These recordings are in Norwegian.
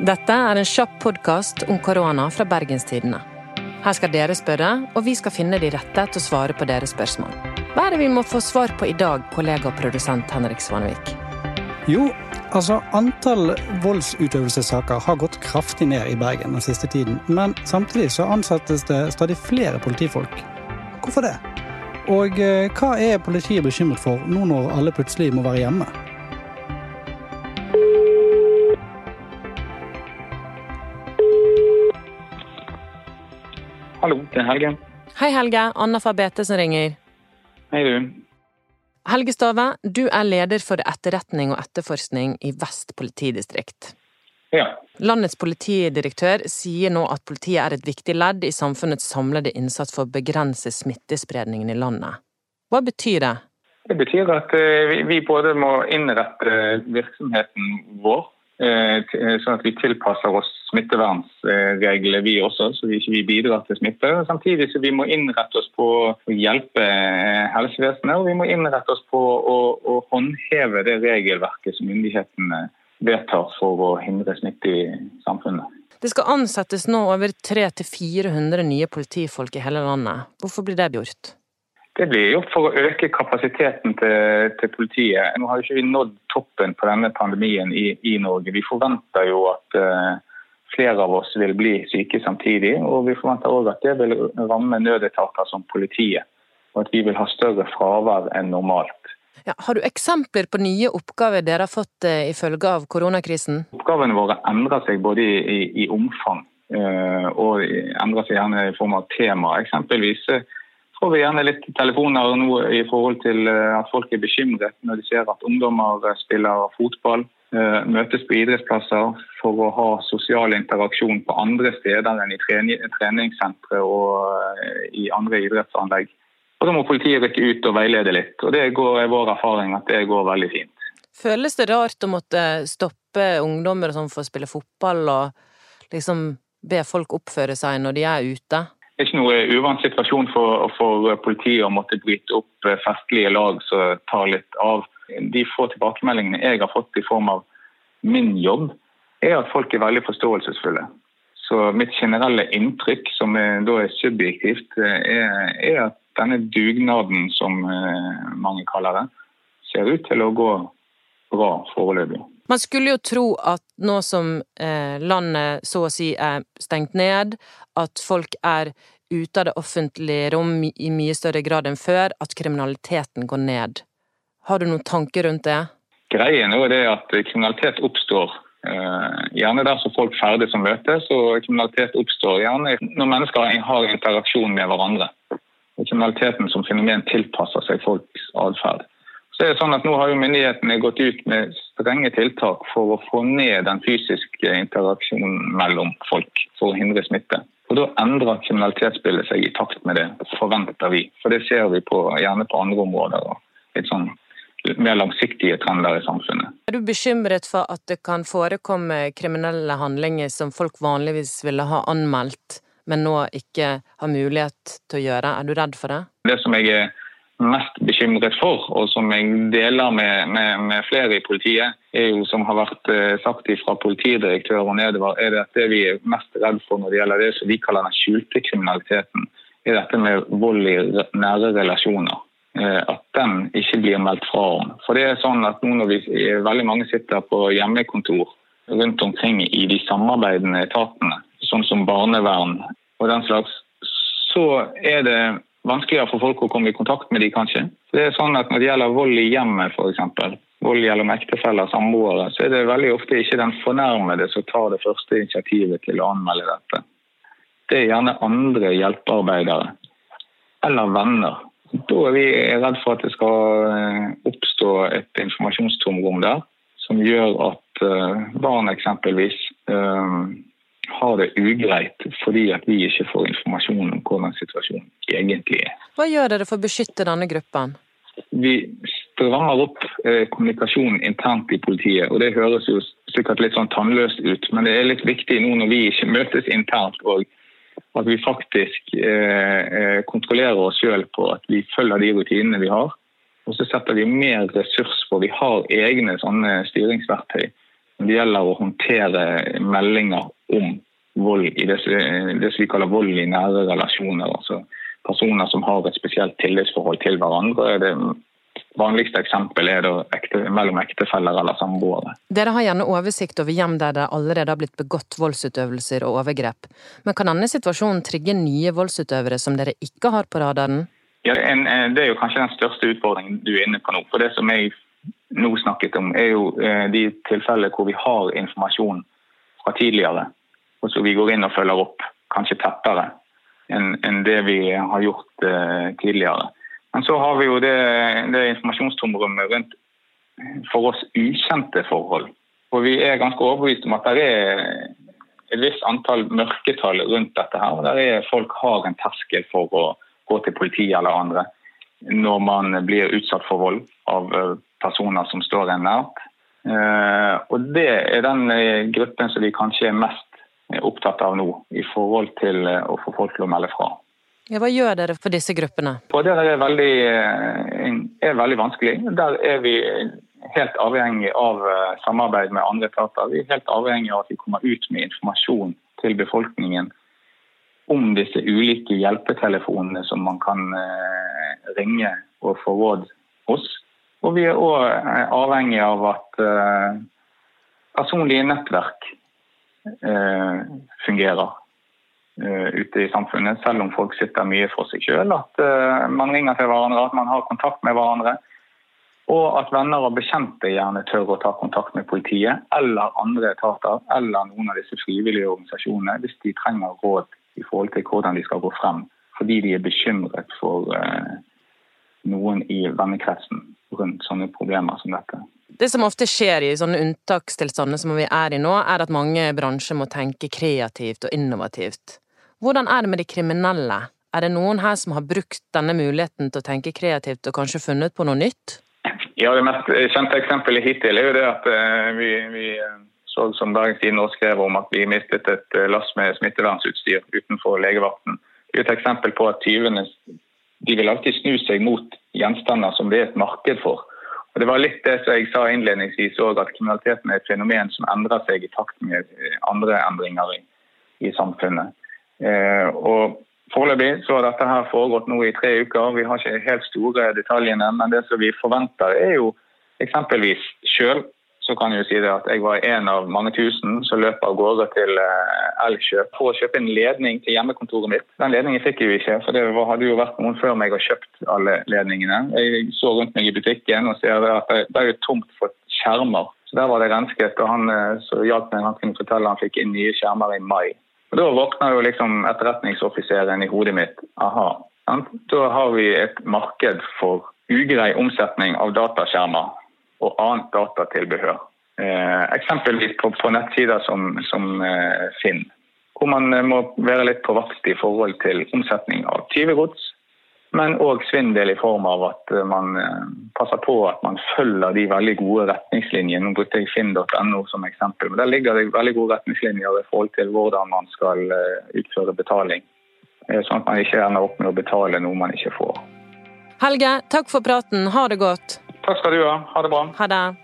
Dette er en kjapp podkast om korona fra Bergenstidene. Her skal dere spørre, og vi skal finne de rette til å svare på deres spørsmål. Hva er det vi må få svar på i dag, kollega og produsent Henrik Svanvik? Jo, altså antall voldsutøvelsessaker har gått kraftig ned i Bergen den siste tiden. Men samtidig så ansettes det stadig flere politifolk. Hvorfor det? Og eh, hva er politiet bekymret for nå når alle plutselig må være hjemme? Hallo, det er Helge. Hei, Helge. Anna fra BT som ringer. Hei, du. Helge Stave, du er leder for etterretning og etterforskning i Vest politidistrikt. Ja. Landets politidirektør sier nå at politiet er et viktig ledd i samfunnets samlede innsats for å begrense smittespredningen i landet. Hva betyr det? Det betyr at eh, vi både må innrette virksomheten vår sånn at vi tilpasser oss smittevernreglene vi også, så vi ikke bidrar til smitte. Samtidig så vi må innrette oss på å hjelpe eh, helsevesenet, og vi må innrette oss på å, å håndheve det regelverket som myndighetene vedtar for å hindre smitte i samfunnet. Det skal ansettes nå over 300-400 nye politifolk i hele landet. Hvorfor blir det gjort? Det blir gjort for å øke kapasiteten til, til politiet. Nå har ikke vi nådd toppen på denne pandemien i, i Norge. Vi forventer jo at uh, flere av oss vil bli syke samtidig. Og vi forventer òg at det vil ramme nødetater som politiet. Og at vi vil ha større fravær enn normalt. Ja, har du eksempler på nye oppgaver dere har fått uh, i følge av koronakrisen? Oppgavene våre endrer seg både i, i, i omfang uh, og endrer seg gjerne i form av tema. Eksempelvis får vi gjerne litt telefoner nå i forhold til eh, at folk er bekymret når de ser at ungdommer eh, spiller fotball. Eh, møtes på idrettsplasser for å ha sosial interaksjon på andre steder enn i treningssentre og i andre idrettsanlegg. Og Da må politiet rykke ut og veilede litt. og Det går, er vår erfaring at det går veldig fint. Føles det rart å måtte stoppe ungdommer som får spille fotball, og liksom be folk oppføre seg når de er ute? Det er ikke noe uvant situasjon for, for, politiet å måtte bryte opp eh, festlige lag som tar litt av. De få tilbakemeldingene jeg har fått i form av min jobb, er at folk er veldig forståelsesfulle. Så mitt generelle inntrykk, som er, da er subjektivt, eh, er, er, at denne dugnaden, som eh, mange kaller det, ser ut til å gå bra foreløpig. Man skulle jo tro at nå som eh, landet så å si er stengt ned, at folk er ute av det offentlige rom i mye større grad enn før, at kriminaliteten går ned. Har du noen tanker rundt det? Greien er det at kriminalitet oppstår eh, gjerne der som folk ferdig som møtes, og kriminalitet oppstår gjerne når mennesker har interaksjon med hverandre. Kriminaliteten som fenomen tilpasser seg folks atferd. Så er det sånn at Nå har jo myndighetene gått ut med strenge tiltak for å få ned den fysiske interaksjonen mellom folk for å hindre smitte. Og Da endrer kriminalitetsbildet seg i takt med det, forventer vi. For det ser vi på, gjerne på andre områder. og litt sånn mer langsiktige trender i samfunnet. Er du bekymret for at det kan forekomme kriminelle handlinger som folk vanligvis ville ha anmeldt, men nå ikke har mulighet til å gjøre? Er du redd for det? Det som jeg er mest bekymret for, og som jeg deler med, med, med, flere i politiet, er jo som har vært eh, sagt fra politidirektør og nedover, er det at det vi er mest redd for når det gjelder det som vi kaller den skjulte kriminaliteten, er dette med vold i nære relasjoner. Eh, at den ikke blir meldt fra om. For det er sånn at nå når vi, veldig mange sitter på hjemmekontor rundt omkring i de samarbeidende etatene, sånn som barnevern og den slags, så er det vanskeligere for folk å komme i kontakt med de kanskje. Det er sånn at Når det gjelder vold i hjemmet, f.eks., vold gjennom ektefeller og samboere, så er det veldig ofte ikke den fornærmede som tar det første initiativet til å anmelde dette. Det er gjerne andre hjelpearbeidere eller venner. Da er vi redd for at det skal eh, oppstå et informasjonstomrom der som gjør at eh, barn eksempelvis eh, har det ugreit fordi at vi ikke får informasjon om hvordan situasjonen egentlig er. Hva gjør dere for å beskytte denne gruppen? Vi strammer opp eh, kommunikasjonen internt i politiet. og Det høres jo sikkert litt sånn tannløst ut, men det er litt viktig nå når vi ikke møtes internt. og at vi faktisk eh, eh kontrollerer oss sjøl på at vi følger de rutinene vi har. Og så setter vi mer ressurs på Vi har egne sånne styringsverktøy når det gjelder å håndtere meldinger om vold i det, det vi kaller vold i nære relasjoner. altså Personer som har et spesielt tillitsforhold til hverandre. Det vanligste eksempelet er da ekte, mellom ektefeller eller samboere. Dere har gjerne oversikt over hjem der det allerede har blitt begått voldsutøvelser og overgrep. Men kan denne situasjonen trigge nye voldsutøvere som dere ikke har på radaren? Ja, Det er jo kanskje den største utfordringen du er inne på nå. For det som jeg nå snakket om, er jo eh, de tilfellene hvor vi har informasjon fra tidligere, og så vi går inn og følger opp kanskje tettere enn det vi har gjort eh, tidligere. Men så har vi jo det, det informasjonstomrommet rundt for oss ukjente forhold. Og vi er ganske overbevist om at det er et visst antall mørketall rundt dette her. og Der er folk har en terskel for å gå til politiet eller andre når man blir utsatt for vold av eh, personer som står en nært. Eh, og det er den eh, gruppen som vi kanskje er mest opptatt av nå, i forhold til å få folk til å melde fra. Ja, hva gjør dere for disse gruppene? Og det er veldig, er veldig vanskelig. Der er vi helt avhengig av samarbeid med andre etater. Vi er helt avhengig av at vi kommer ut med informasjon til befolkningen om disse ulike hjelpetelefonene som man kan eh, ringe og få råd hos. Og vi er òg eh, avhengig av at eh, personlige nettverk fungerer ute i samfunnet, selv om folk sitter mye for seg sjøl. At man ringer til hverandre, at man har kontakt med hverandre. Og at venner og bekjente gjerne tør å ta kontakt med politiet eller andre etater eller noen av disse frivillige organisasjonene hvis de trenger råd i forhold til hvordan de skal gå frem. Fordi de er bekymret for eh, noen i vennekretsen rundt sånne problemer som dette. Det som ofte skjer i sånne unntakstilstander som vi er i nå, er at mange bransjer må tenke kreativt og innovativt. Hvordan er det med de kriminelle? Er det noen her som har brukt denne muligheten til å tenke kreativt og kanskje funnet på noe nytt? Ja, Det mest kjente eksempelet hittil er jo det at eh, vi, vi eh, så som Dagens Tidende skrev om at vi mistet et eh, lass med smittevernsutstyr utenfor legevakten. Det er et eksempel på at tyvene de vil alltid snu seg mot gjenstander som det er et marked for. Og det var litt det som jeg sa innledningsvis òg, at kriminaliteten er et fenomen som endrer seg i takt med eh, andre endringer i, i samfunnet. Eh, og Foreløpig så har dette her foregått nå i tre uker. Vi har ikke helt store detaljene, men det som vi forventer er jo eksempelvis sjøl så kan jeg jo si det at jeg var en av mange tusen som løp av gårde til eh, Elkjøp for å kjøpe en ledning til hjemmekontoret mitt. Den ledningen fikk jeg jo ikke, for det hadde jo vært noen før meg og kjøpt alle ledningene. Jeg så rundt meg i butikken og ser at det er jo tomt for skjermer. Så Der var det rensket, og han eh, som hjalp meg, han kunne fortelle han fikk inn nye skjermer i mai. Og Da våkna jo liksom etterretningsoffiseren i hodet mitt. Aha, da har vi et marked for ugrei omsetning av dataskjermer og annet datatilbehør. Eh, eksempelvis på, på, nettsider som, som eh, Finn, hvor man eh, må være litt på vakt i forhold til omsetning av tyvegods, men òg svindel i form av at eh, man eh, passer på at man følger de veldig gode retningslinjene. Nå brukte jeg finn.no som eksempel, men der ligger det veldig gode retningslinjer i forhold til hvordan man skal utføre betaling. Sånn at man ikke ender opp med å betale noe man ikke får. Helge, takk for praten. Ha det godt. Takk skal du ha. Ha det bra. Ha det.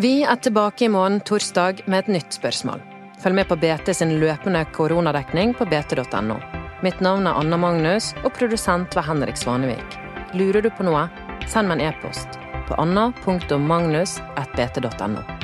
Vi er tilbake i morgen torsdag med et nytt spørsmål. Følg med på BT sin løpende koronadekning på bt.no. Mitt navn er Anna Magnus, og produsent var Henrik Svanevik. Lurer du på noe, send meg en e-post på anna.magnus.bt.no.